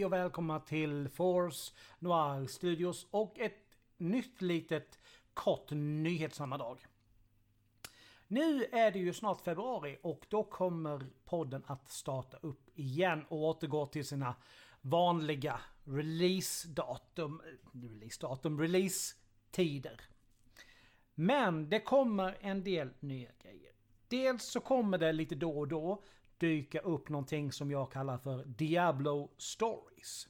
Hej och välkomna till Force Noir Studios och ett nytt litet kort nyhetssammandrag. Nu är det ju snart februari och då kommer podden att starta upp igen och återgå till sina vanliga releasedatum, releasedatum, release-tider. Men det kommer en del nya grejer. Dels så kommer det lite då och då dyka upp någonting som jag kallar för Diablo Stories.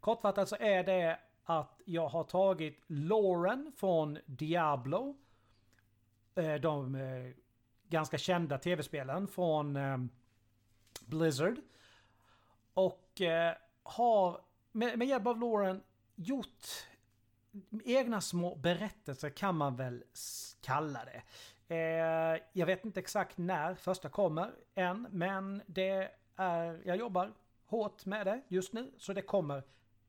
Kortfattat så är det att jag har tagit Lauren från Diablo. Eh, de eh, ganska kända tv-spelen från eh, Blizzard. Och har med hjälp av Lauren gjort egna små berättelser kan man väl kalla det. Eh, jag vet inte exakt när första kommer än, men det är, jag jobbar hårt med det just nu, så det kommer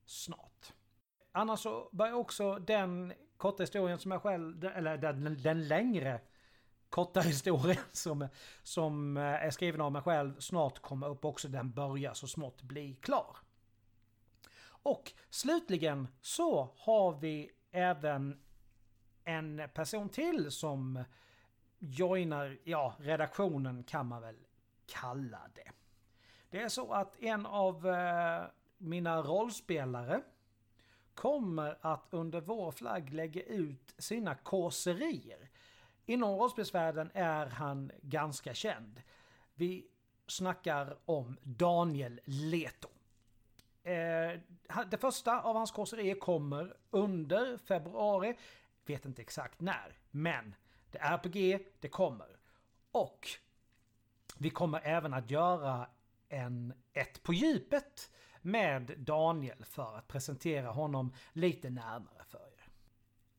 snart. Annars så börjar också den korta historien som jag själv, eller den, den längre korta historien som, som eh, är skriven av mig själv snart komma upp också. Den börjar så smått bli klar. Och slutligen så har vi även en person till som joinar, ja, redaktionen kan man väl kalla det. Det är så att en av eh, mina rollspelare kommer att under vår flagg lägga ut sina kåserier. Inom rollspelsvärlden är han ganska känd. Vi snackar om Daniel Leto. Eh, det första av hans kåserier kommer under februari. Vet inte exakt när, men det är på G, det kommer. Och vi kommer även att göra en ett på djupet med Daniel för att presentera honom lite närmare för er.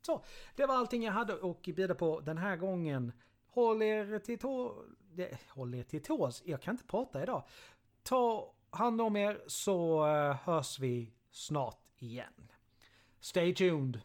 Så, det var allting jag hade att bjuda på den här gången. Håll er till tå... Håll er till tås. Jag kan inte prata idag. Ta hand om er så eh, hörs vi snart igen. Stay tuned!